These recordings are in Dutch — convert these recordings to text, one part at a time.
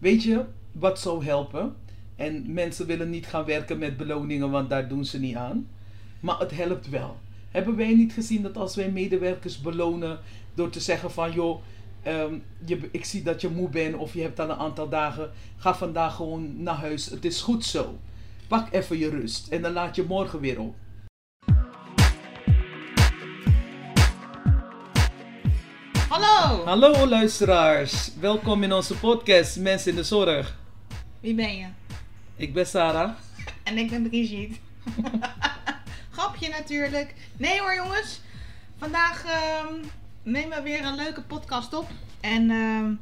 Weet je wat zou helpen? En mensen willen niet gaan werken met beloningen, want daar doen ze niet aan. Maar het helpt wel. Hebben wij niet gezien dat als wij medewerkers belonen door te zeggen van joh, ehm, je, ik zie dat je moe bent of je hebt al een aantal dagen, ga vandaag gewoon naar huis. Het is goed zo. Pak even je rust en dan laat je morgen weer op. Hallo! Hallo luisteraars, welkom in onze podcast Mensen in de Zorg. Wie ben je? Ik ben Sarah. En ik ben Brigitte. Grapje natuurlijk. Nee hoor jongens. Vandaag ehm, nemen we weer een leuke podcast op. En ehm,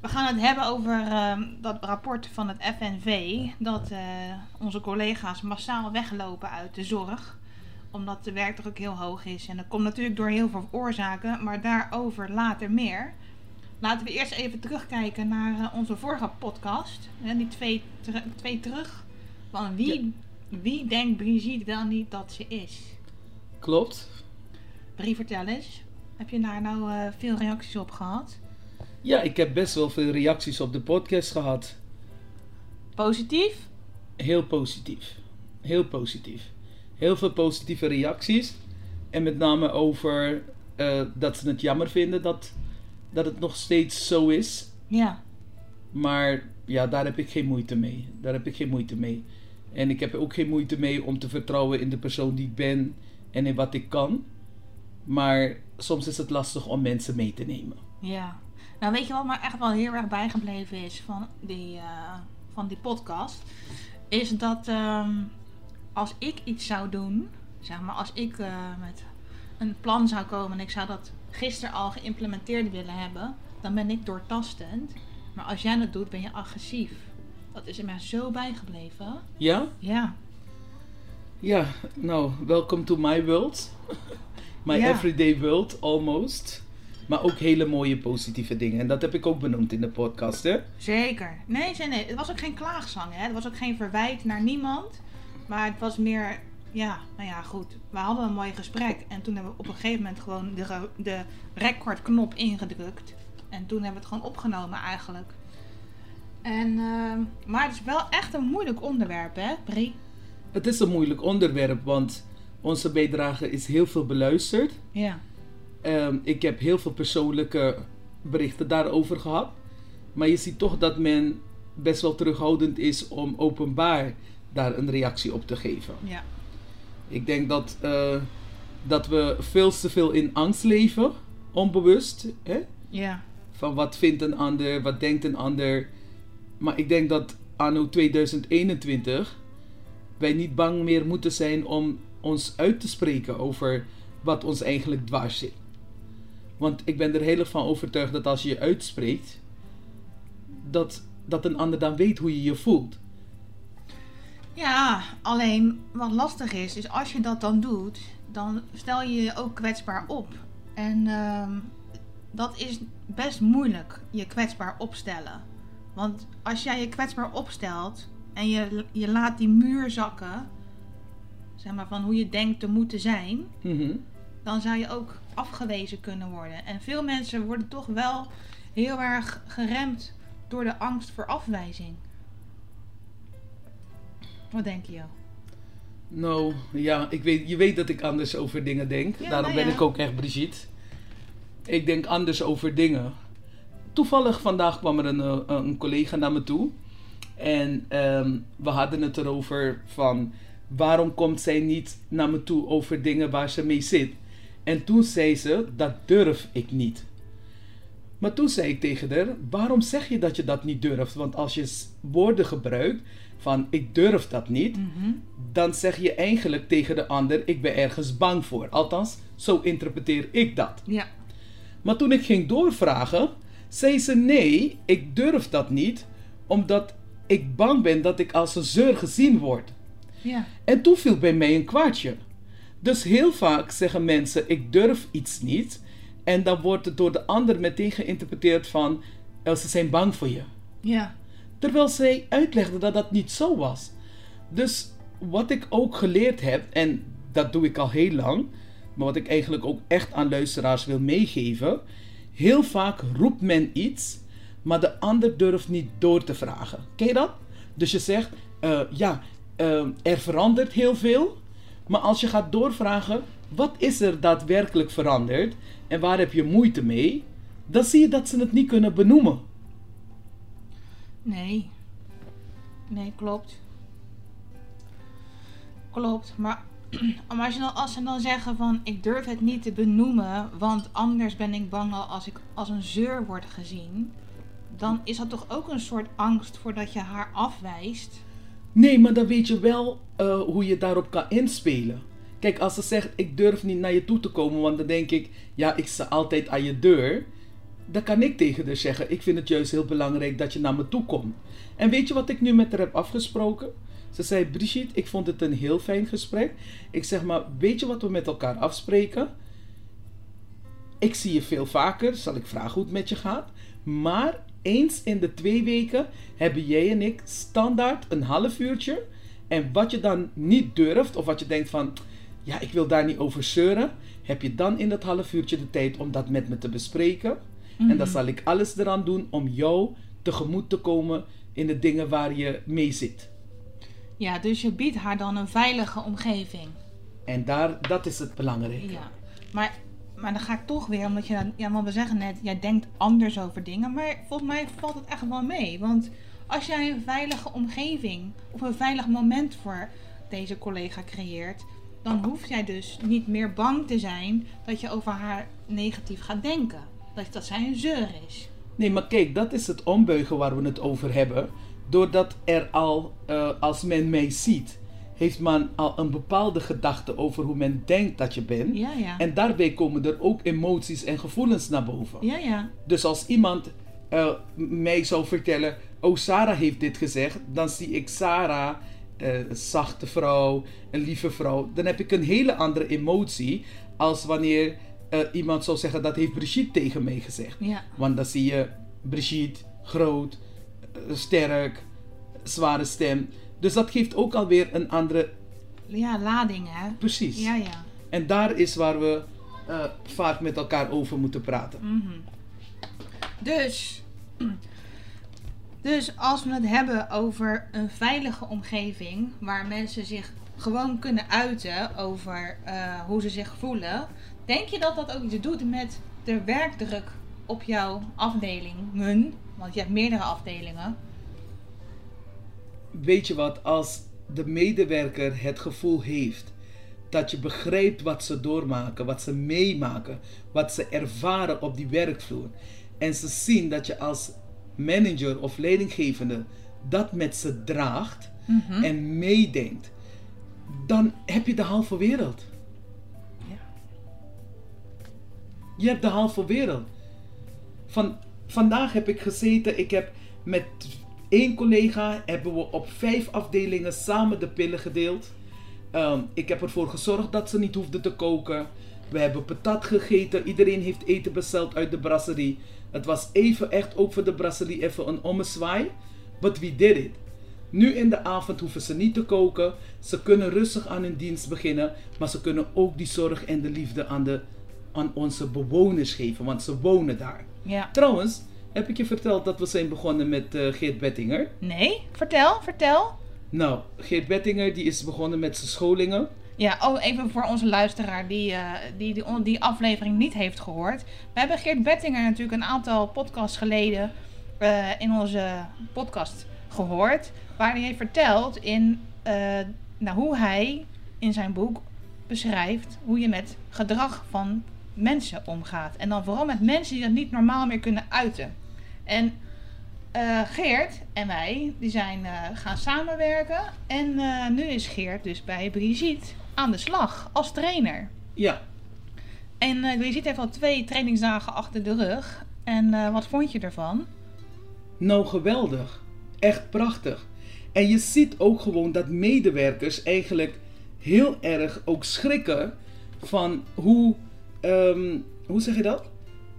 we gaan het hebben over ehm, dat rapport van het FNV. Dat eh, onze collega's massaal weglopen uit de zorg. Omdat de werkdruk heel hoog is. En dat komt natuurlijk door heel veel oorzaken. Maar daarover later meer. Laten we eerst even terugkijken naar eh, onze vorige podcast. Die twee, ter- twee terug. Van wie, wie denkt Brigitte wel niet dat ze is? Klopt. Brie, vertel eens. Heb je daar nou eh, veel reacties op gehad? Ja, ik heb best wel veel reacties op de podcast gehad. Positief? Heel positief. Heel positief. Heel veel positieve reacties. En met name over eh, dat ze het jammer vinden dat, dat het nog steeds zo is. Ja. Maar ja, daar heb ik geen moeite mee. Daar heb ik geen moeite mee. En ik heb ook geen moeite mee om te vertrouwen in de persoon die ik ben en in wat ik kan. Maar soms is het lastig om mensen mee te nemen. Ja. Nou, weet je wat me echt wel heel erg bijgebleven is van die, eh, van die podcast? Is dat ehm, als ik iets zou doen, zeg maar, als ik eh, met een plan zou komen en ik zou dat gisteren al geïmplementeerd willen hebben, dan ben ik doortastend. Maar als jij dat doet, ben je agressief. Dat is er mij zo bijgebleven. Ja? Ja. Ja, nou, welcome to my world. my Ja. everyday world, almost. Maar ook hele mooie positieve dingen. En dat heb ik ook benoemd in de podcast, hè? Zeker. Nee, nee, nee. Het was ook geen klaagzang, hè. Het was ook geen verwijt naar niemand. Maar het was meer, ja, nou ja, goed. We hadden een mooi gesprek. En toen hebben we op een gegeven moment gewoon de, de recordknop ingedrukt. En toen hebben we het gewoon opgenomen eigenlijk. En, ehm, maar het is wel echt een moeilijk onderwerp, hè, Brie? Het is een moeilijk onderwerp, want onze bijdrage is heel veel beluisterd. Ja. Ehm, ik heb heel veel persoonlijke berichten daarover gehad. Maar je ziet toch dat men best wel terughoudend is om openbaar daar een reactie op te geven. Ja. Ik denk dat, eh, dat we veel te veel in angst leven, onbewust. Hè? Ja. Van wat vindt een ander, wat denkt een ander. Maar ik denk dat anno 2021 wij niet bang meer moeten zijn om ons uit te spreken over wat ons eigenlijk dwars zit. Want ik ben er heel erg van overtuigd dat als je je uitspreekt, dat, dat een ander dan weet hoe je je voelt. Ja, alleen wat lastig is, is als je dat dan doet, dan stel je je ook kwetsbaar op. En ehm, dat is best moeilijk, je kwetsbaar opstellen. Want als jij je kwetsbaar opstelt en je, je laat die muur zakken, zeg maar van hoe je denkt te moeten zijn, Mhm. dan zou je ook afgewezen kunnen worden. En veel mensen worden toch wel heel erg geremd door de angst voor afwijzing. Wat denk je? Nou, ja, ik weet, je weet dat ik anders over dingen denk. Ja, Daarom nou ben ja. ik ook echt Brigitte. Ik denk anders over dingen. Toevallig vandaag kwam er een, eh, een collega naar me toe. En ehm, we hadden het erover van... Waarom komt zij niet naar me toe over dingen waar ze mee zit? En toen zei ze, dat durf ik niet. Maar toen zei ik tegen haar, waarom zeg je dat je dat niet durft? Want als je woorden gebruikt van ik durf dat niet, dan zeg je eigenlijk tegen de ander: Ik ben ergens bang voor. Althans, zo interpreteer ik dat. Ja. Maar toen ik ging doorvragen, zei ze: Nee, ik durf dat niet, omdat ik bang ben dat ik als een zeur gezien word. Ja. En toen viel bij mij een kwartje. Dus heel vaak zeggen mensen: Ik durf iets niet. En dan wordt het door de ander meteen geïnterpreteerd van: "Oh, Ze zijn bang voor je. Ja. Terwijl zij uitlegde dat dat niet zo was. Dus wat ik ook geleerd heb, en dat doe ik al heel lang, maar wat ik eigenlijk ook echt aan luisteraars wil meegeven. Heel vaak roept men iets, maar de ander durft niet door te vragen. Ken je dat? Dus je zegt, eh, ja, eh, er verandert heel veel, maar als je gaat doorvragen, wat is er daadwerkelijk veranderd en waar heb je moeite mee, dan zie je dat ze het niet kunnen benoemen. Nee. Nee, klopt. Klopt, maar als, als ze dan zeggen van ik durf het niet te benoemen, want anders ben ik bang al als ik als een zeur word gezien, dan is dat toch ook een soort angst voordat je haar afwijst. Nee, maar dan weet je wel eh, hoe je daarop kan inspelen. Kijk, als ze zegt ik durf niet naar je toe te komen, want dan denk ik, ja, ik sta altijd aan je deur. Dan kan ik tegen haar zeggen, ik vind het juist heel belangrijk dat je naar me toe komt. En weet je wat ik nu met haar heb afgesproken? Ze zei, Brigitte, ik vond het een heel fijn gesprek. Ik zeg maar, weet je wat we met elkaar afspreken? Ik zie je veel vaker, zal ik vragen hoe het met je gaat. Maar eens in de twee weken hebben jij en ik standaard een half uurtje. En wat je dan niet durft, of wat je denkt van, ja, ik wil daar niet over zeuren, heb je dan in dat half uurtje de tijd om dat met me te bespreken. En dan Mhm. zal ik alles eraan doen om jou tegemoet te komen in de dingen waar je mee zit. Ja, dus je biedt haar dan een veilige omgeving. En daar, dat is het belangrijke. Ja, maar, maar dan ga ik toch weer, omdat je, dan- ja, want we zeggen net, jij denkt anders over dingen, maar volgens mij valt het echt wel mee. Want als jij een veilige omgeving of een veilig moment voor deze collega creëert, dan hoef jij dus niet meer bang te zijn dat je over haar negatief gaat denken. Dat, dat zij een zeur is. Nee, maar kijk, dat is het ombuigen waar we het over hebben. Doordat er al, eh, als men mij ziet, heeft men al een bepaalde gedachte over hoe men denkt dat je bent. Ja, ja. En daarbij komen er ook emoties en gevoelens naar boven. Ja, ja. Dus als iemand eh, mij zou vertellen, oh Sarah heeft dit gezegd, dan zie ik Sarah, eh, een zachte vrouw, een lieve vrouw. Dan heb ik een hele andere emotie als wanneer eh, iemand zou zeggen, dat heeft Brigitte tegen mij gezegd. Ja, Want dan zie je Brigitte, groot, eh, sterk, zware stem. Dus dat geeft ook alweer een andere, ja lading hè. precies. Ja, ja. En daar is waar we eh, vaak met elkaar over moeten praten. Mhm. Dus, dus als we het hebben over een veilige omgeving waar mensen zich gewoon kunnen uiten over hoe ze zich voelen, denk je dat dat ook iets doet met de werkdruk op jouw afdelingen? Want je hebt meerdere afdelingen. weet je wat, als de medewerker het gevoel heeft dat je begrijpt wat ze doormaken, wat ze meemaken, wat ze ervaren op die werkvloer. En ze zien dat je als manager of leidinggevende dat met ze draagt Mhm. en meedenkt, dan heb je de halve wereld. Je hebt de halve wereld. Van, vandaag heb ik gezeten, ik heb met één collega hebben we op vijf afdelingen samen de pillen gedeeld. Ehm, ik heb ervoor gezorgd dat ze niet hoefde te koken. We hebben patat gegeten. Iedereen heeft eten besteld uit de brasserie. Het was even echt ook voor de brasserie even een ommezwaai. But we did it. Nu in de avond hoeven ze niet te koken. Ze kunnen rustig aan hun dienst beginnen. Maar ze kunnen ook die zorg en de liefde aan, de, aan onze bewoners geven. Want ze wonen daar. Ja. Trouwens, heb ik je verteld dat we zijn begonnen met eh, Geert Bettinger? Nee, vertel, vertel. Nou, Geert Bettinger die is begonnen met zijn scholingen. Ja, oh, even voor onze luisteraar die, eh, die, die, die aflevering niet heeft gehoord. We hebben Geert Bettinger natuurlijk een aantal podcasts geleden eh, in onze podcast gehoord. Waar hij heeft verteld in, eh, nou, hoe hij in zijn boek beschrijft hoe je met gedrag van mensen omgaat. En dan vooral met mensen die dat niet normaal meer kunnen uiten. En eh, Geert en wij die zijn eh, gaan samenwerken. En eh, nu is Geert dus bij Brigitte aan de slag als trainer. Ja, En Brigitte heeft al twee trainingsdagen achter de rug. En wat vond je ervan? nou geweldig. Echt prachtig. En je ziet ook gewoon dat medewerkers eigenlijk heel erg ook schrikken van hoe, ehm, hoe zeg je dat?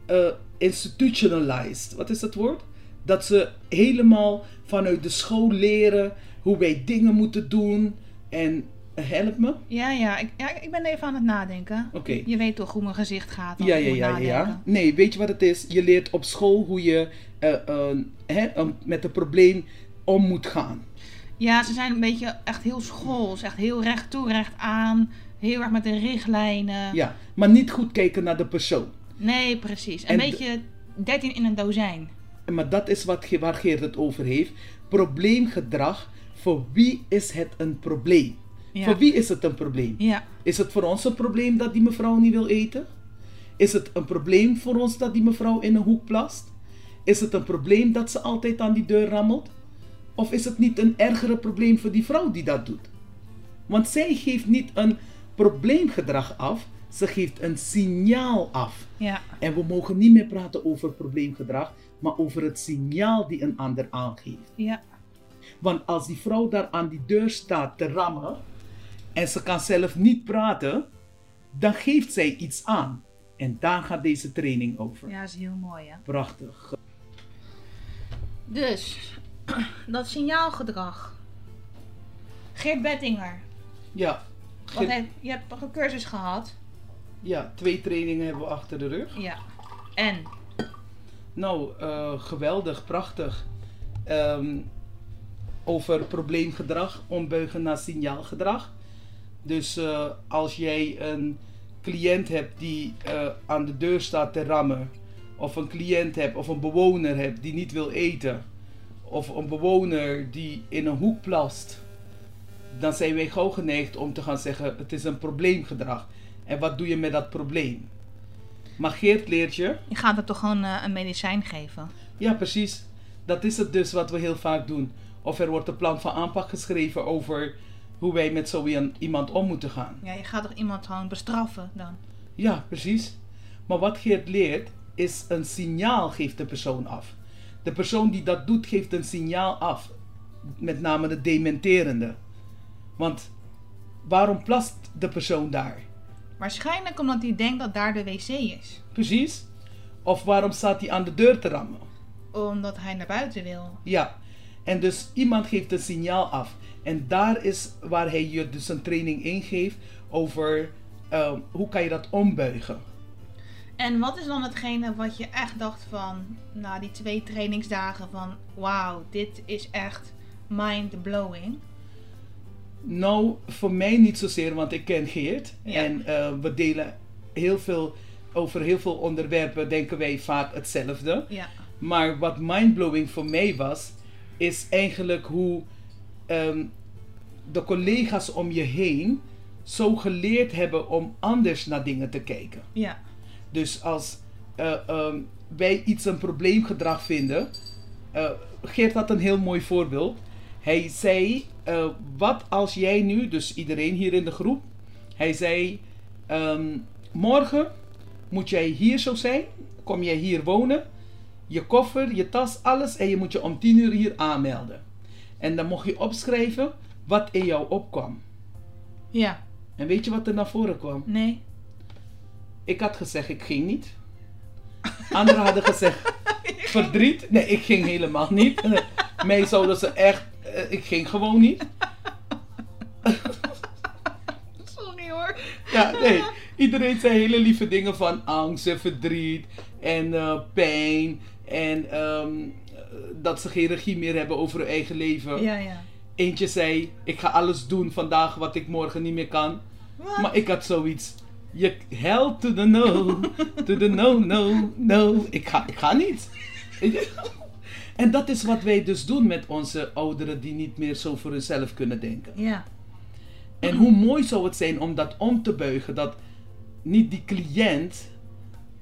Eh, institutionalized. Wat is dat woord? Dat ze helemaal vanuit de school leren hoe wij dingen moeten doen. En eh, help me. Ja, ja ik, ja, ik ben even aan het nadenken. Oké. Je weet toch hoe mijn gezicht gaat Ja, ja, ja, ja. Nee, weet je wat het is? Je leert op school hoe je eh, hè, met het probleem om moet gaan. Ja, ze zijn een beetje echt heel schools. Echt heel recht toe, recht aan. Heel erg met de richtlijnen. Ja, maar niet goed kijken naar de persoon. Nee, precies. Een En beetje 13 in een dozijn. Maar dat is wat, waar Geert het over heeft. Probleemgedrag. Voor wie is het een probleem? Ja. Voor wie is het een probleem? Ja. Is het voor ons een probleem dat die mevrouw niet wil eten? Is het een probleem voor ons dat die mevrouw in een hoek plast? Is het een probleem dat ze altijd aan die deur rammelt? Of is het niet een ergere probleem voor die vrouw die dat doet? Want zij geeft niet een probleemgedrag af, ze geeft een signaal af. Ja. En we mogen niet meer praten over probleemgedrag, maar over het signaal die een ander aangeeft. Ja. Want als die vrouw daar aan die deur staat te rammen en ze kan zelf niet praten, dan geeft zij iets aan. En daar gaat deze training over. Ja, is heel mooi, hè? Prachtig. Dus, dat signaalgedrag. Geert Bettinger. Ja, Heeft, je hebt een cursus gehad? ja, twee trainingen hebben we achter de rug. Ja. En? Nou, eh, geweldig, prachtig. Ehm, over probleemgedrag, ombuigen naar signaalgedrag. Dus eh, als jij een cliënt hebt die eh, aan de deur staat te rammen, of een cliënt hebt of een bewoner hebt die niet wil eten, of een bewoner die in een hoek plast, dan zijn wij gauw geneigd om te gaan zeggen: het is een probleemgedrag. En wat doe je met dat probleem? Maar Geert leert je Je gaat er toch gewoon eh, een medicijn geven? ja, precies. Dat is het dus wat we heel vaak doen. Of er wordt een plan van aanpak geschreven over hoe wij met zo iemand om moeten gaan. Ja, je gaat toch iemand gewoon bestraffen dan? Ja, precies. Maar wat Geert leert, is een signaal geeft de persoon af. De persoon die dat doet, geeft een signaal af. Met name de dementerende. Want waarom plast de persoon daar? Waarschijnlijk omdat hij denkt dat daar de wc is. Precies. Of waarom staat hij aan de deur te rammen? Omdat hij naar buiten wil. Ja, en dus iemand geeft een signaal af. En daar is waar hij je dus een training ingeeft over eh, hoe kan je dat ombuigen. En wat is dan hetgene wat je echt dacht van, na die twee trainingsdagen van, wauw, dit is echt mind-blowing. Nou, voor mij niet zozeer, want ik ken Geert. Ja. En eh, we delen heel veel, over heel veel onderwerpen denken wij vaak hetzelfde. Ja. Maar wat mindblowing voor mij was, is eigenlijk hoe ehm, de collega's om je heen zo geleerd hebben om anders naar dingen te kijken. Ja. Dus als eh, ehm, wij iets een probleemgedrag vinden. eh, Geert had een heel mooi voorbeeld. Hij zei: eh, Wat als jij nu, dus iedereen hier in de groep, hij zei: ehm, Morgen moet jij hier zo zijn, kom jij hier wonen, je koffer, je tas, alles en je moet je om 10 uur hier aanmelden. En dan mocht je opschrijven wat in jou opkwam. Ja. En weet je wat er naar voren kwam? Nee. Ik had gezegd, ik ging niet. Anderen hadden gezegd, verdriet. Nee, ik ging helemaal niet. Mij zouden ze echt, ik ging gewoon niet. Sorry hoor. Ja, nee. Iedereen zei hele lieve dingen van angst en verdriet en eh, pijn. En ehm, dat ze geen regie meer hebben over hun eigen leven. Ja, ja. Eentje zei, ik ga alles doen vandaag wat ik morgen niet meer kan. Maar ik had zoiets. Je hell to the no. To the no, no, no. Ik ga, ik ga niet. En dat is wat wij dus doen met onze ouderen die niet meer zo voor hunzelf kunnen denken. Ja. En hoe mooi zou het zijn om dat om te buigen. Dat niet die cliënt,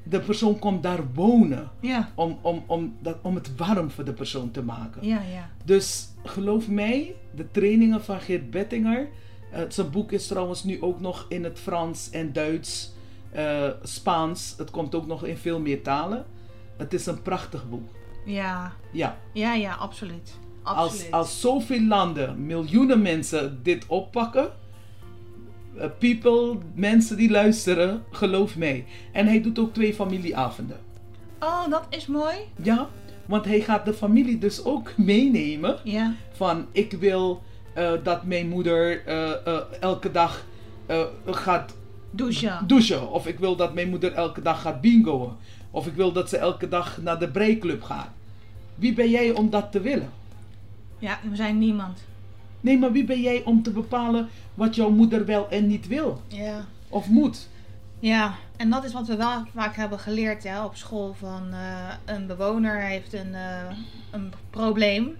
de persoon komt daar wonen. Ja. Om, om, om, dat, om het warm voor de persoon te maken. Ja, ja. Dus geloof mij, de trainingen van Geert Bettinger. eh, zijn boek is trouwens nu ook nog in het Frans en Duits, eh, Spaans. Het komt ook nog in veel meer talen. Het is een prachtig boek. Ja. Ja, Ja, ja, absoluut. Absoluut. als, als zoveel landen, miljoenen mensen dit oppakken. eh, people, mensen die luisteren, geloof mij. En hij doet ook twee familieavonden. Oh, dat is mooi. Ja, want hij gaat de familie dus ook meenemen. Ja. van ik wil eh, dat mijn moeder eh, elke dag gaat Douchen. douchen. Of ik wil dat mijn moeder elke dag gaat bingoen. Of ik wil dat ze elke dag naar de breiklub gaat. Wie ben jij om dat te willen? Ja, we zijn niemand. Nee, maar wie ben jij om te bepalen wat jouw moeder wel en niet wil? Ja. Of moet? Ja, en dat is wat we wel vaak hebben geleerd hè, op school. Van eh, een bewoner heeft een, eh, een probleem.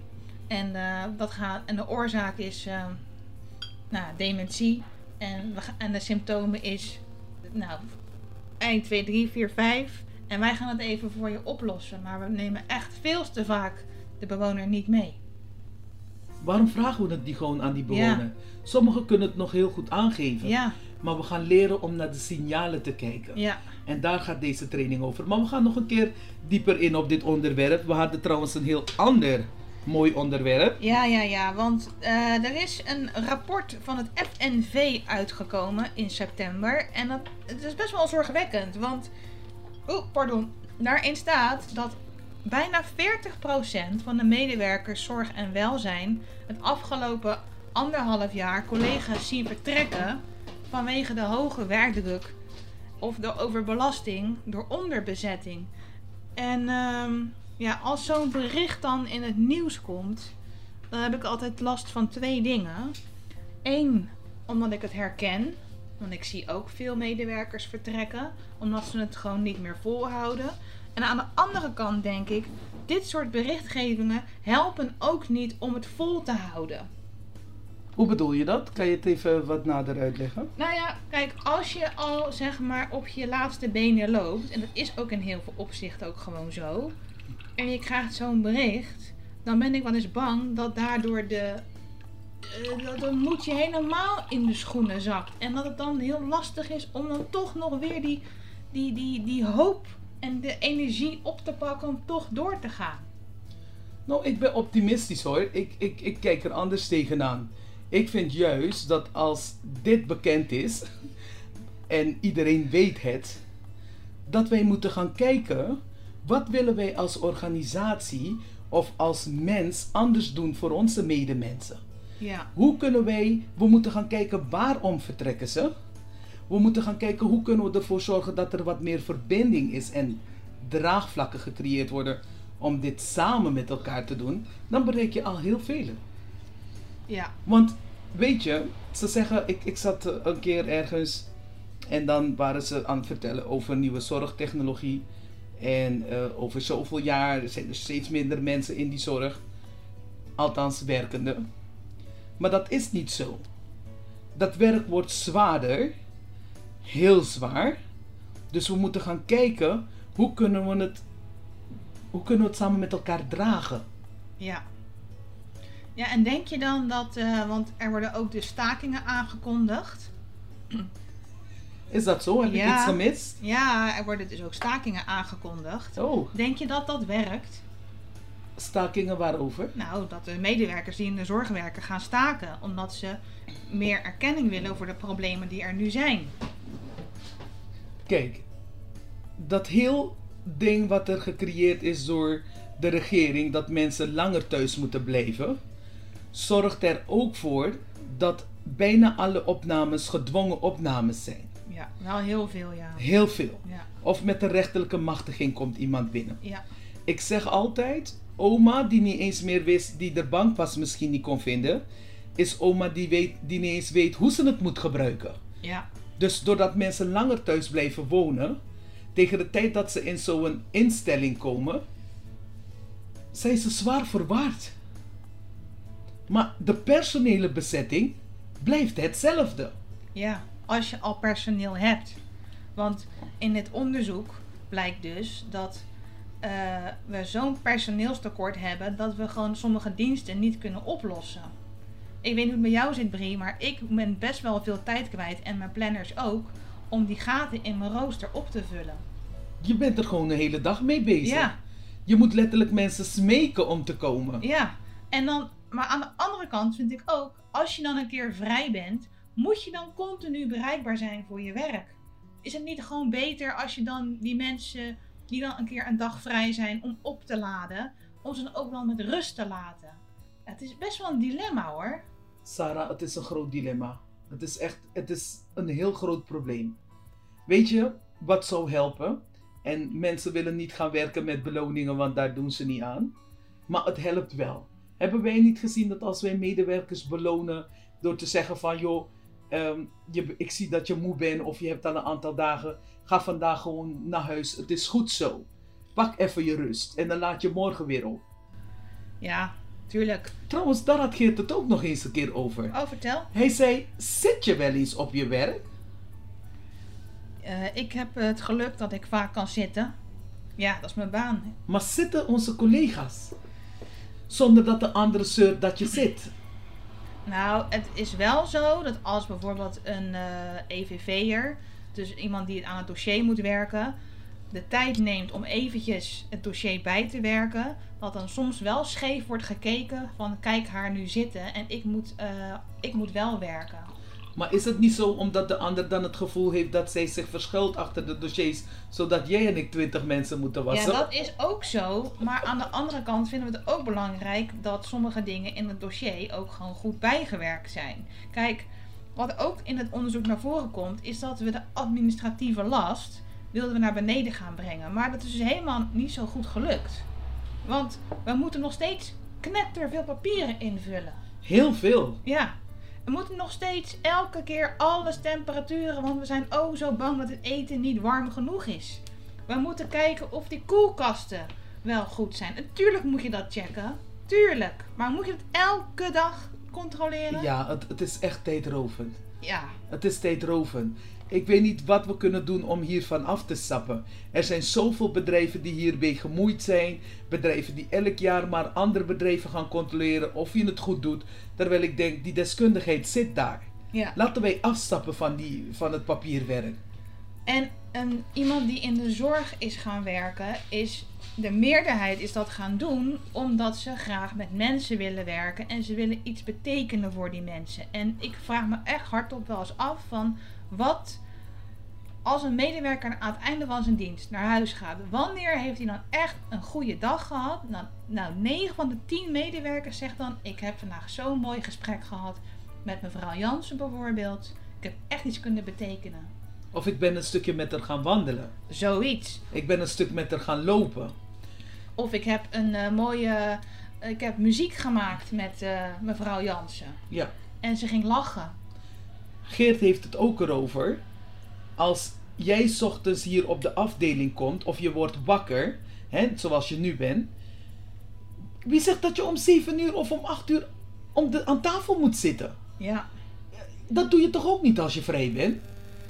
En, eh, dat gaat, en de oorzaak is eh, nou, dementie. En, we en de symptomen is nou, 1, 2, 3, 4, 5. En wij gaan het even voor je oplossen. Maar we nemen echt veel te vaak de bewoner niet mee. Waarom vragen we het die gewoon aan die Ja. bewoner? Sommigen kunnen het nog heel goed aangeven. Ja, Maar we gaan leren om naar de signalen te kijken. ja, En daar gaat deze training over. Maar we gaan nog een keer dieper in op dit onderwerp. We hadden trouwens een heel ander mooi onderwerp. Ja, ja, ja, want eh, er is een rapport van het FNV uitgekomen in september. En dat, het is best wel zorgwekkend, want, oh, pardon, daarin staat dat bijna 40% van de medewerkers zorg en welzijn het afgelopen anderhalf jaar collega's zien vertrekken vanwege de hoge werkdruk of de overbelasting door onderbezetting. En ehm, ja, als zo'n bericht dan in het nieuws komt, dan heb ik altijd last van twee dingen. Eén, omdat ik het herken. Want ik zie ook veel medewerkers vertrekken, omdat ze het gewoon niet meer volhouden. En aan de andere kant denk ik, dit soort berichtgevingen helpen ook niet om het vol te houden. Hoe bedoel je dat? Kan je het even wat nader uitleggen? Nou ja, kijk, als je al zeg maar op je laatste benen loopt, en dat is ook in heel veel opzichten ook gewoon zo, en je krijgt zo'n bericht, dan ben ik wel eens bang dat daardoor de. Eh, dat de moed je helemaal in de schoenen zakt. En dat het dan heel lastig is om dan toch nog weer die, die, die, die hoop en de energie op te pakken om toch door te gaan. Nou, ik ben optimistisch hoor. Ik, ik, ik kijk er anders tegenaan. Ik vind juist dat als dit bekend is en iedereen weet het, dat wij moeten gaan kijken wat willen wij als organisatie of als mens anders doen voor onze medemensen. Ja, Hoe kunnen wij, we moeten gaan kijken waarom vertrekken ze. We moeten gaan kijken hoe kunnen we ervoor zorgen dat er wat meer verbinding is en draagvlakken gecreëerd worden om dit samen met elkaar te doen. Dan bereik je al heel veel. ja, Want weet je, ze zeggen, ik, ik zat eh, een keer ergens en dan waren ze aan het vertellen over nieuwe zorgtechnologie. En eh, over zoveel jaar zijn er steeds minder mensen in die zorg. Althans, werkende. Maar dat is niet zo. Dat werk wordt zwaarder. Heel zwaar. Dus we moeten gaan kijken hoe kunnen we het, hoe kunnen we het samen met elkaar dragen. ja. Ja, en denk je dan dat, eh, want er worden ook dus stakingen aangekondigd. Is dat zo? Heb ik Ja. iets gemist? Ja, er worden dus ook stakingen aangekondigd. Oh, Denk je dat dat werkt? Stakingen waarover? Nou, dat de medewerkers die in de zorg werken gaan staken. Omdat ze meer erkenning willen over de problemen die er nu zijn. Kijk, dat heel ding wat er gecreëerd is door de regering, dat mensen langer thuis moeten blijven, zorgt er ook voor dat bijna alle opnames gedwongen opnames zijn. Ja, wel heel veel, ja. Heel veel. Ja, Of met de rechterlijke machtiging komt iemand binnen. ja, Ik zeg altijd, oma die niet eens meer wist, die de bankpas misschien niet kon vinden, is oma die, weet, die niet eens weet hoe ze het moet gebruiken. ja, Dus doordat mensen langer thuis blijven wonen, tegen de tijd dat ze in zo'n instelling komen, zijn ze zwaar verwaard. Maar de personele bezetting blijft hetzelfde. ja. Als je al personeel hebt. Want in dit onderzoek blijkt dus dat eh, we zo'n personeelstekort hebben dat we gewoon sommige diensten niet kunnen oplossen. Ik weet niet hoe het bij jou zit, Brie, maar ik ben best wel veel tijd kwijt en mijn planners ook om die gaten in mijn rooster op te vullen. Je bent er gewoon de hele dag mee bezig. Ja. Je moet letterlijk mensen smeken om te komen. Ja, en dan, maar aan de andere kant vind ik ook, als je dan een keer vrij bent, moet je dan continu bereikbaar zijn voor je werk. Is het niet gewoon beter als je dan die mensen die dan een keer een dag vrij zijn om op te laden, om ze dan ook wel met rust te laten? Het is best wel een dilemma hoor. Sarah, het is een groot dilemma. Het is echt, het is een heel groot probleem. Weet je wat zou helpen? En mensen willen niet gaan werken met beloningen, want daar doen ze niet aan. Maar het helpt wel. Hebben wij niet gezien dat als wij medewerkers belonen door te zeggen van joh, ehm, je, ik zie dat je moe bent of je hebt al een aantal dagen, ga vandaag gewoon naar huis. Het is goed zo. Pak even je rust en dan laat je morgen weer op. Ja, tuurlijk. Trouwens, daar had Geert het ook nog eens een keer over. Oh, vertel. Hij zei, zit je wel eens op je werk? Eh, ik heb het geluk dat ik vaak kan zitten. Ja, dat is mijn baan. Maar zitten onze collega's? Zonder dat de andere zeurt dat je zit. Nou, het is wel zo dat als bijvoorbeeld een eh EVV'er, dus iemand die aan het dossier moet werken, de tijd neemt om eventjes het dossier bij te werken, dat dan soms wel scheef wordt gekeken van kijk haar nu zitten en ik moet, eh, ik moet wel werken. Maar is het niet zo omdat de ander dan het gevoel heeft dat zij zich verschuilt achter de dossiers, zodat jij en ik twintig mensen moeten Ja, wassen? dat is ook zo. Maar aan de andere kant vinden we het ook belangrijk dat sommige dingen in het dossier ook gewoon goed bijgewerkt zijn. Kijk, wat ook in het onderzoek naar voren komt, is dat we de administratieve last wilden we naar beneden gaan brengen. Maar dat is dus helemaal niet zo goed gelukt. Want we moeten nog steeds knetter veel papieren invullen. Heel veel. Ja. We moeten nog steeds elke keer alles temperaturen, want we zijn oh zo bang dat het eten niet warm genoeg is. We moeten kijken of die koelkasten wel goed zijn. Natuurlijk moet je dat checken. Tuurlijk. Maar moet je het elke dag controleren? Ja, het, het is echt tijdrovend. Ja. Het is tijdrovend. Ik weet niet wat we kunnen doen om hiervan af te stappen. Er zijn zoveel bedrijven die hiermee gemoeid zijn. Bedrijven die elk jaar maar andere bedrijven gaan controleren of je het goed doet. Terwijl ik denk, die deskundigheid zit daar. ja. Laten wij afstappen van, die, van het papierwerk. En een, iemand die in de zorg is gaan werken, is de meerderheid is dat gaan doen omdat ze graag met mensen willen werken en ze willen iets betekenen voor die mensen. En ik vraag me echt hardop wel eens af van wat als een medewerker aan het einde van zijn dienst naar huis gaat, wanneer heeft hij dan echt een goede dag gehad? Nou, nou 9 van de 10 medewerkers zegt dan: Ik heb vandaag zo'n mooi gesprek gehad met mevrouw Jansen bijvoorbeeld. Ik heb echt iets kunnen betekenen. Of ik ben een stukje met haar gaan wandelen. Zoiets. Ik ben een stuk met haar gaan lopen. Of ik heb een eh, mooie. ik heb muziek gemaakt met eh, mevrouw Jansen. Ja. En ze ging lachen. Geert heeft het ook erover. Als jij 's ochtends hier op de afdeling komt of je wordt wakker, hè, zoals je nu bent. Wie zegt dat je om 7 uur of om 8 uur om de, aan tafel moet zitten? Ja. Dat doe je toch ook niet als je vrij bent?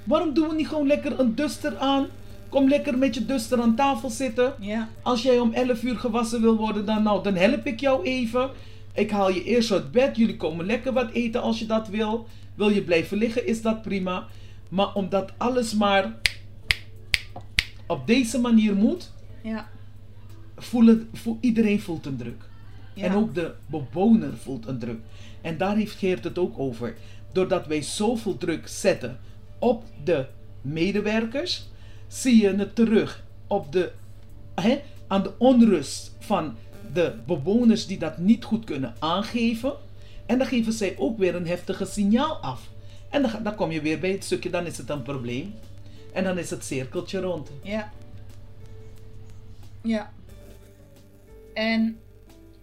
Waarom doen we niet gewoon lekker een duster aan? Kom lekker met je duster aan tafel zitten. Ja. Als jij om 11 uur gewassen wil worden, dan, nou, dan help ik jou even. Ik haal je eerst uit bed. Jullie komen lekker wat eten als je dat wil. Wil je blijven liggen, is dat prima. Maar omdat alles maar op deze manier moet, Ja. voelen, voel, iedereen voelt een druk. ja. En ook de bewoner voelt een druk. En daar heeft Geert het ook over. Doordat wij zoveel druk zetten op de medewerkers, zie je het terug op de, hè, aan de onrust van de bewoners die dat niet goed kunnen aangeven. En dan geven zij ook weer een heftige signaal af. En dan, dan kom je weer bij het stukje, dan is het een probleem. En dan is het cirkeltje rond. Ja. Ja. En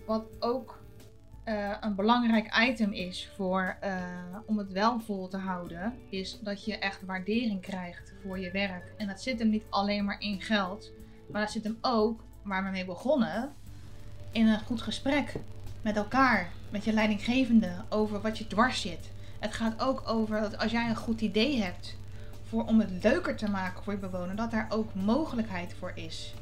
wat ook eh, een belangrijk item is voor, eh, om het wel vol te houden, is dat je echt waardering krijgt voor je werk. En dat zit hem niet alleen maar in geld, maar dat zit hem ook, waar we mee begonnen, in een goed gesprek met elkaar, met je leidinggevende, over wat je dwars zit. Het gaat ook over dat als jij een goed idee hebt voor, om het leuker te maken voor je bewoner, dat daar ook mogelijkheid voor is.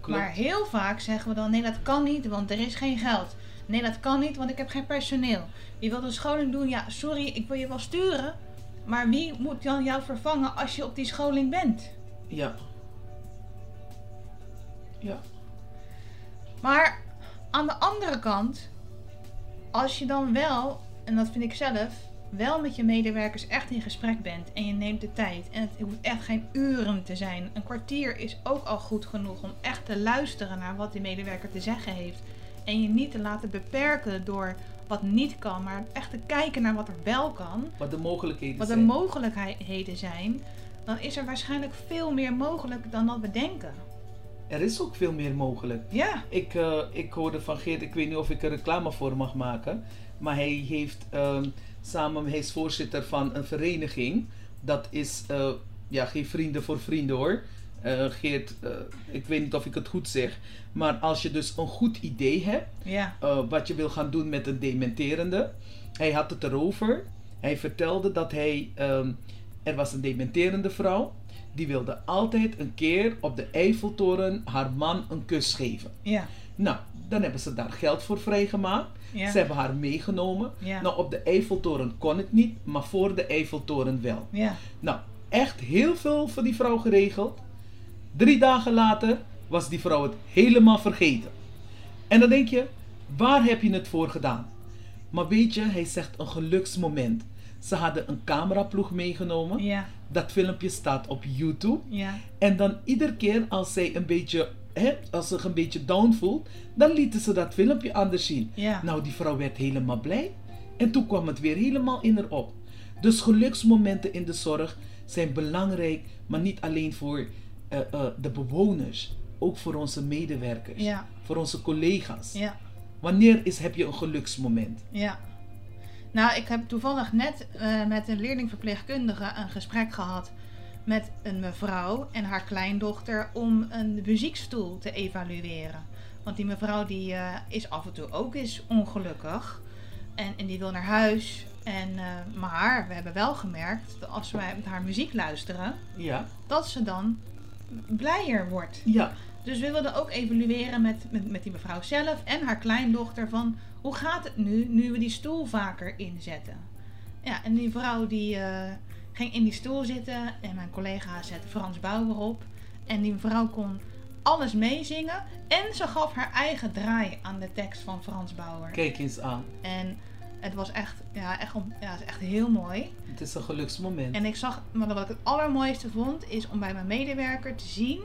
Klopt. Maar heel vaak zeggen we dan: nee, dat kan niet, want er is geen geld. Nee, dat kan niet, want ik heb geen personeel. Je wilt een scholing doen, ja, sorry, ik wil je wel sturen. Maar wie moet dan jou vervangen als je op die scholing bent? Ja. Ja. Maar aan de andere kant, als je dan wel, en dat vind ik zelf, wel met je medewerkers echt in gesprek bent en je neemt de tijd. En het hoeft echt geen uren te zijn. Een kwartier is ook al goed genoeg om echt te luisteren naar wat die medewerker te zeggen heeft. En je niet te laten beperken door wat niet kan, maar echt te kijken naar wat er wel kan. Wat de mogelijkheden Wat de zijn. mogelijkheden zijn. Dan is er waarschijnlijk veel meer mogelijk dan dat we denken. Er is ook veel meer mogelijk. Ja. Ik, eh, ik hoorde van Geert, ik weet niet of ik er reclame voor mag maken. Maar hij heeft ehm, samen, hij is voorzitter van een vereniging. Dat is, eh, ja, geen vrienden voor vrienden hoor. Eh, Geert, ik weet niet of ik het goed zeg. Maar als je dus een goed idee hebt, Ja. wat je wil gaan doen met een dementerende. Hij had het erover. Hij vertelde dat hij, ehm, er was een dementerende vrouw. Die wilde altijd een keer op de Eiffeltoren haar man een kus geven. Ja. Nou, dan hebben ze daar geld voor vrijgemaakt. Ja. Ze hebben haar meegenomen. Ja. Nou, op de Eiffeltoren kon het niet, maar voor de Eiffeltoren wel. Ja. Nou, echt heel veel voor die vrouw geregeld. Drie dagen later was die vrouw het helemaal vergeten. En dan denk je, waar heb je het voor gedaan? Maar weet je, hij zegt een geluksmoment. Ze hadden een cameraploeg meegenomen. Ja. Dat filmpje staat op YouTube. Ja. En dan iedere keer als zij een beetje, hè, als ze zich een beetje down voelt, dan lieten ze dat filmpje anders zien. Ja. Nou, die vrouw werd helemaal blij. En toen kwam het weer helemaal in haar op. Dus geluksmomenten in de zorg zijn belangrijk, maar niet alleen voor eh, eh, de bewoners, ook voor onze medewerkers, Ja. voor onze collega's. Ja. Wanneer is, heb je een geluksmoment? Ja. Nou, ik heb toevallig net eh, met een leerlingverpleegkundige een gesprek gehad met een mevrouw en haar kleindochter om een muziekstoel te evalueren. Want die mevrouw die eh, is af en toe ook eens ongelukkig en, en die wil naar huis. En, eh, maar we hebben wel gemerkt dat als wij met haar muziek luisteren, Ja, dat ze dan blijer wordt. ja, Dus we wilden ook evalueren met, met, met die mevrouw zelf en haar kleindochter van hoe gaat het nu, nu we die stoel vaker inzetten. Ja, en die vrouw die eh, ging in die stoel zitten en mijn collega zette Frans Bauer op. En die mevrouw kon alles meezingen en ze gaf haar eigen draai aan de tekst van Frans Bauer. kijk eens aan. En het was echt, ja, echt, ja, het is echt heel mooi. Het is een geluksmoment. En ik zag, maar wat ik het allermooiste vond, is om bij mijn medewerker te zien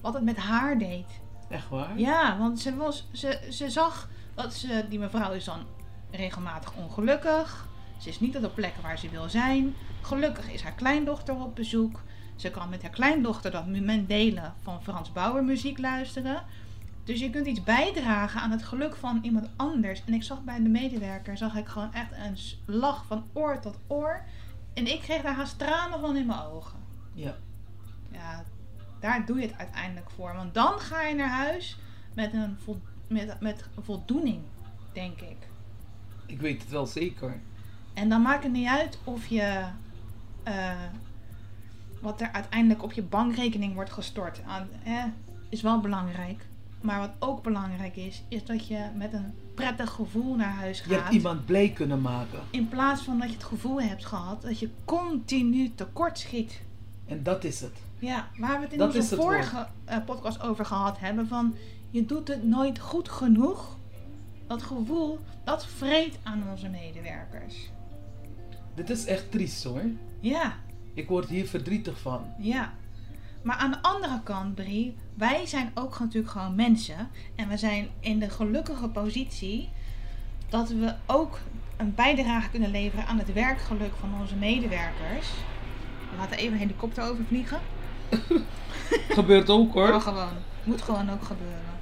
wat het met haar deed. Echt waar? Ja, want ze, was, ze, ze zag dat ze, die mevrouw is dan regelmatig ongelukkig. Ze is niet op de plekken waar ze wil zijn. Gelukkig is haar kleindochter op bezoek. Ze kan met haar kleindochter dat moment delen van Frans Bauer muziek luisteren. Dus je kunt iets bijdragen aan het geluk van iemand anders. En ik zag bij de medewerker, zag ik gewoon echt een lach van oor tot oor. En ik kreeg daar haast tranen van in mijn ogen. Ja. Ja, daar doe je het uiteindelijk voor. Want dan ga je naar huis met een vol, met, met voldoening, denk ik. Ik weet het wel zeker. En dan maakt het niet uit of je. eh, wat er uiteindelijk op je bankrekening wordt gestort. Aan, eh, is wel belangrijk. Maar wat ook belangrijk is, is dat je met een prettig gevoel naar huis Je hebt gaat. iemand blij kunnen maken. In plaats van dat je het gevoel hebt gehad dat je continu tekort schiet. En dat is het. Ja, waar we het in Dat onze vorige eh, podcast over gehad hebben. Van je doet het nooit goed genoeg. Dat gevoel, dat vreet aan onze medewerkers. Dit is echt triest hoor. Ja, Ik word hier verdrietig van. ja. Maar aan de andere kant, Brie, wij zijn ook natuurlijk gewoon mensen. En we zijn in de gelukkige positie dat we ook een bijdrage kunnen leveren aan het werkgeluk van onze medewerkers. We laten even een helikopter overvliegen. Gebeurt ook Maar hoor. gewoon. Moet gewoon ook gebeuren.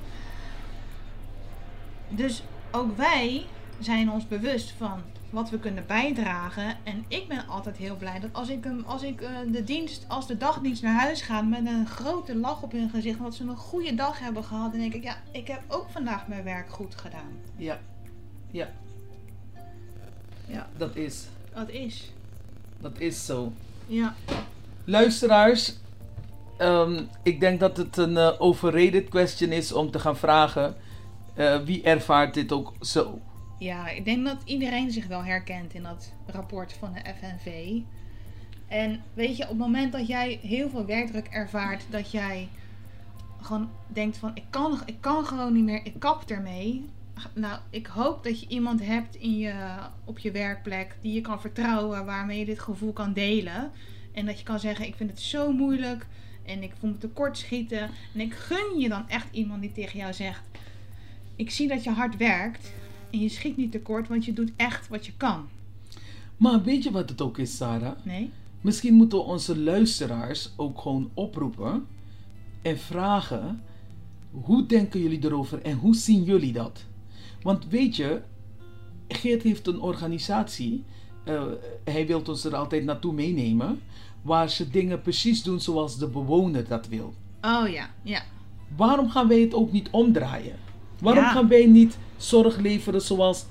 Dus ook wij zijn ons bewust van wat we kunnen bijdragen. En ik ben altijd heel blij dat als ik, hem, als ik eh, de dienst, als de dagdienst naar huis ga met een grote lach op hun gezicht, omdat ze een goede dag hebben gehad, dan denk ik, ja, ik heb ook vandaag mijn werk goed gedaan. Ja. Ja. Ja. Dat is. Dat is. Dat is zo. Ja. Luisteraars, ehm, ik denk dat het een eh, overrated question is om te gaan vragen eh, wie ervaart dit ook zo. Ja, ik denk dat iedereen zich wel herkent in dat rapport van de FNV. En weet je, op het moment dat jij heel veel werkdruk ervaart, dat jij gewoon denkt van ik kan, ik kan gewoon niet meer, ik kap ermee. Nou, ik hoop dat je iemand hebt in je, op je werkplek die je kan vertrouwen, waarmee je dit gevoel kan delen. En dat je kan zeggen, ik vind het zo moeilijk en ik voel me tekort schieten. En ik gun je dan echt iemand die tegen jou zegt, ik zie dat je hard werkt en je schiet niet tekort, want je doet echt wat je kan. Maar weet je wat het ook is, Sarah? Nee? Misschien moeten we onze luisteraars ook gewoon oproepen en vragen: Hoe denken jullie erover en hoe zien jullie dat? Want weet je, Geert heeft een organisatie. eh, hij wil ons er altijd naartoe meenemen. Waar ze dingen precies doen zoals de bewoner dat wil. Oh ja, ja. Waarom gaan wij het ook niet omdraaien? Waarom Ja. gaan wij niet zorg leveren zoals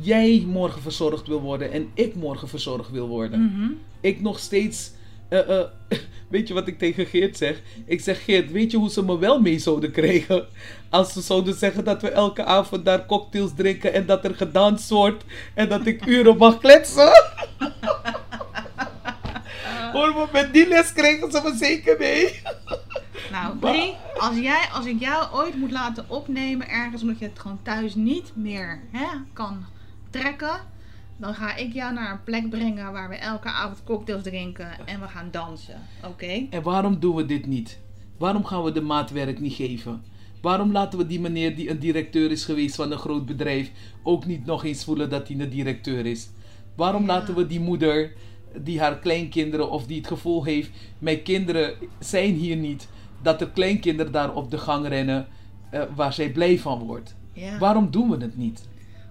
jij morgen verzorgd wil worden en ik morgen verzorgd wil worden? Mhm. Ik nog steeds. eh, eh, weet je wat ik tegen Geert zeg? Ik zeg: Geert, weet je hoe ze me wel mee zouden krijgen? Als ze zouden zeggen dat we elke avond daar cocktails drinken en dat er gedanst wordt en dat ik uren mag kletsen. Hoor me, met die les krijgen ze me zeker mee. Nou, Brie, als, jij, als ik jou ooit moet laten opnemen ergens omdat je het gewoon thuis niet meer hè, kan trekken, dan ga ik jou naar een plek brengen waar we elke avond cocktails drinken en we gaan dansen. Oké? En waarom doen we dit niet? Waarom gaan we de maatwerk niet geven? Waarom laten we die meneer die een directeur is geweest van een groot bedrijf ook niet nog eens voelen dat hij een directeur is? Waarom Ja. laten we die moeder die haar kleinkinderen of die het gevoel heeft, mijn kinderen zijn hier niet, dat de kleinkinderen daar op de gang rennen eh, waar zij blij van wordt? Ja. Waarom doen we het niet?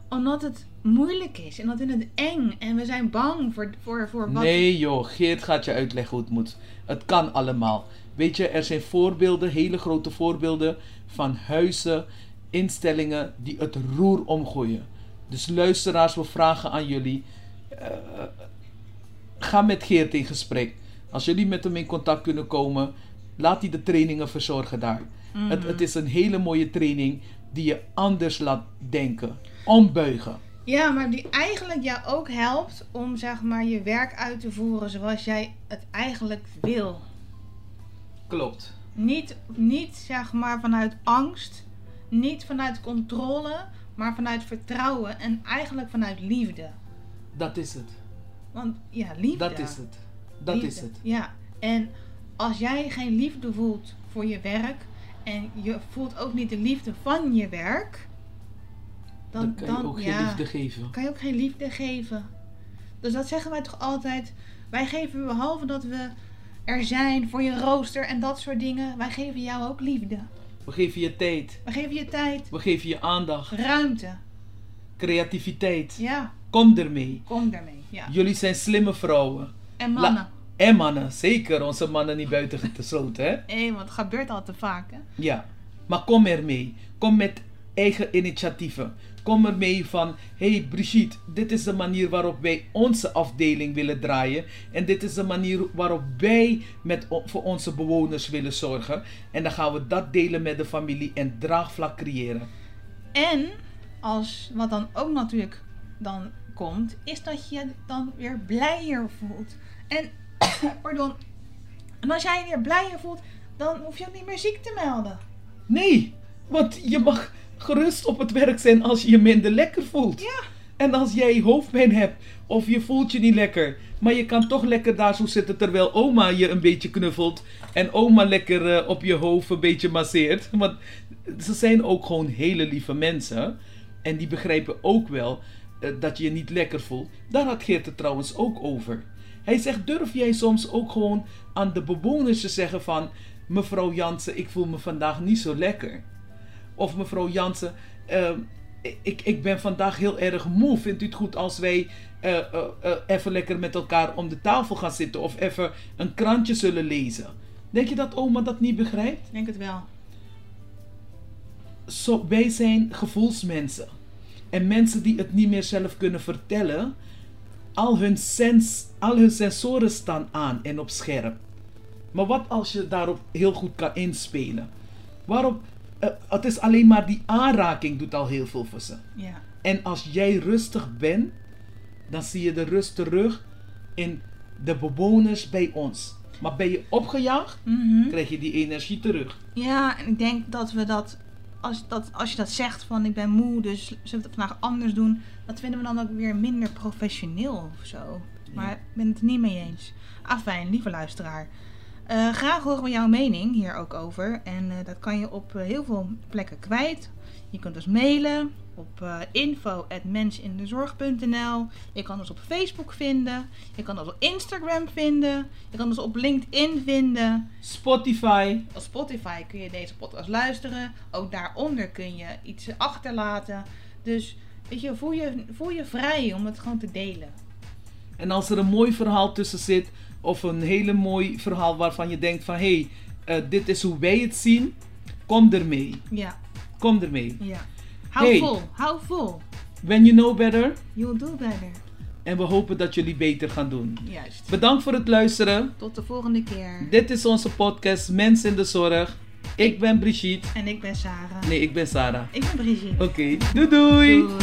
Omdat het moeilijk is en dat we het eng en we zijn bang voor, voor, voor wat. Nee joh, Geert gaat je uitleggen hoe het moet. Het kan allemaal. Weet je, er zijn voorbeelden, hele grote voorbeelden van huizen, instellingen die het roer omgooien. Dus luisteraars, we vragen aan jullie, eh, ga met Geert in gesprek. Als jullie met hem in contact kunnen komen, laat hij de trainingen verzorgen daar. Mhm. Het, het is een hele mooie training die je anders laat denken, ombuigen. Ja, maar die eigenlijk jou ook helpt om zeg maar je werk uit te voeren zoals jij het eigenlijk wil. Klopt. Niet, niet zeg maar vanuit angst, niet vanuit controle, maar vanuit vertrouwen en eigenlijk vanuit liefde. Dat is het. Want ja, liefde. Dat is het. Dat Liefde. is het. Ja, en als jij geen liefde voelt voor je werk en je voelt ook niet de liefde van je werk, Dan, kan je ook geen ja, liefde geven. kan je ook geen liefde geven. Dus dat zeggen wij toch altijd. Wij geven behalve dat we er zijn voor je rooster en dat soort dingen, wij geven jou ook liefde. We geven je tijd. We geven je tijd, We geven je aandacht. ruimte. Creativiteit. Ja, Kom ermee. kom daarmee. Ja. Jullie zijn slimme vrouwen. En mannen. En mannen. Zeker onze mannen niet buiten gesloten, hè? Hé, want het gebeurt al te vaak, hè? Ja. Maar kom ermee. Kom met eigen initiatieven. Kom ermee van, hey Brigitte, dit is de manier waarop wij onze afdeling willen draaien. En dit is de manier waarop wij met, voor onze bewoners willen zorgen. En dan gaan we dat delen met de familie en draagvlak creëren. En als wat dan ook natuurlijk dan komt, is dat je je dan weer blijer voelt. En, pardon, en als jij je weer blijer voelt, dan hoef je ook niet meer ziek te melden. Nee, want je mag gerust op het werk zijn als je je minder lekker voelt. Ja. En als jij hoofdpijn hebt of je voelt je niet lekker, maar je kan toch lekker daar zo zitten terwijl oma je een beetje knuffelt en oma lekker eh, op je hoofd een beetje masseert. Want ze zijn ook gewoon hele lieve mensen en die begrijpen ook wel eh, dat je je niet lekker voelt. Daar had Geert het trouwens ook over. Hij zegt, durf jij soms ook gewoon aan de bewoners te zeggen van... Mevrouw Jansen, ik voel me vandaag niet zo lekker. Of mevrouw Jansen, ehm, ik, ik ben vandaag heel erg moe. Vindt u het goed als wij eh, eh, eh, even lekker met elkaar om de tafel gaan zitten of even een krantje zullen lezen? Denk je dat oma dat niet begrijpt? Ik denk het wel. Zo, wij zijn gevoelsmensen. En mensen die het niet meer zelf kunnen vertellen, al hun, sens, al hun sensoren staan aan en op scherp. Maar wat als je daarop heel goed kan inspelen? Waarom? eh, het is alleen maar die aanraking doet al heel veel voor ze. Ja. En als jij rustig bent, dan zie je de rust terug in de bewoners bij ons. Maar ben je opgejaagd, Mhm. krijg je die energie terug. Ja, en ik denk dat we dat als, dat, als je dat zegt van ik ben moe, dus zullen we het vandaag anders doen, dat vinden we dan ook weer minder professioneel of zo. Maar ik ben het er niet mee eens. Afijn, lieve luisteraar. Eh, graag horen we jouw mening hier ook over. En eh, dat kan je op eh, heel veel plekken kwijt. Je kunt ons mailen op uh, info.mensindezorg.nl Je kan ons op Facebook vinden. Je kan ons op Instagram vinden. Je kan ons op LinkedIn vinden. Spotify. Op Spotify kun je deze podcast luisteren. Ook daaronder kun je iets achterlaten. Dus weet je, voel je, voel je vrij om het gewoon te delen. En als er een mooi verhaal tussen zit, of een hele mooi verhaal waarvan je denkt van hé, hey, uh, dit is hoe wij het zien, kom ermee. Ja. Kom ermee. Ja. Hou Hey. vol, hou vol. When you know better. You'll do better. En we hopen dat jullie beter gaan doen. Juist. Bedankt voor het luisteren. Tot de volgende keer. Dit is onze podcast Mens in de Zorg. Ik ben Brigitte. En ik ben Sarah. Nee, ik ben Sarah. Ik ben Brigitte. Oké, doei doei. Doei.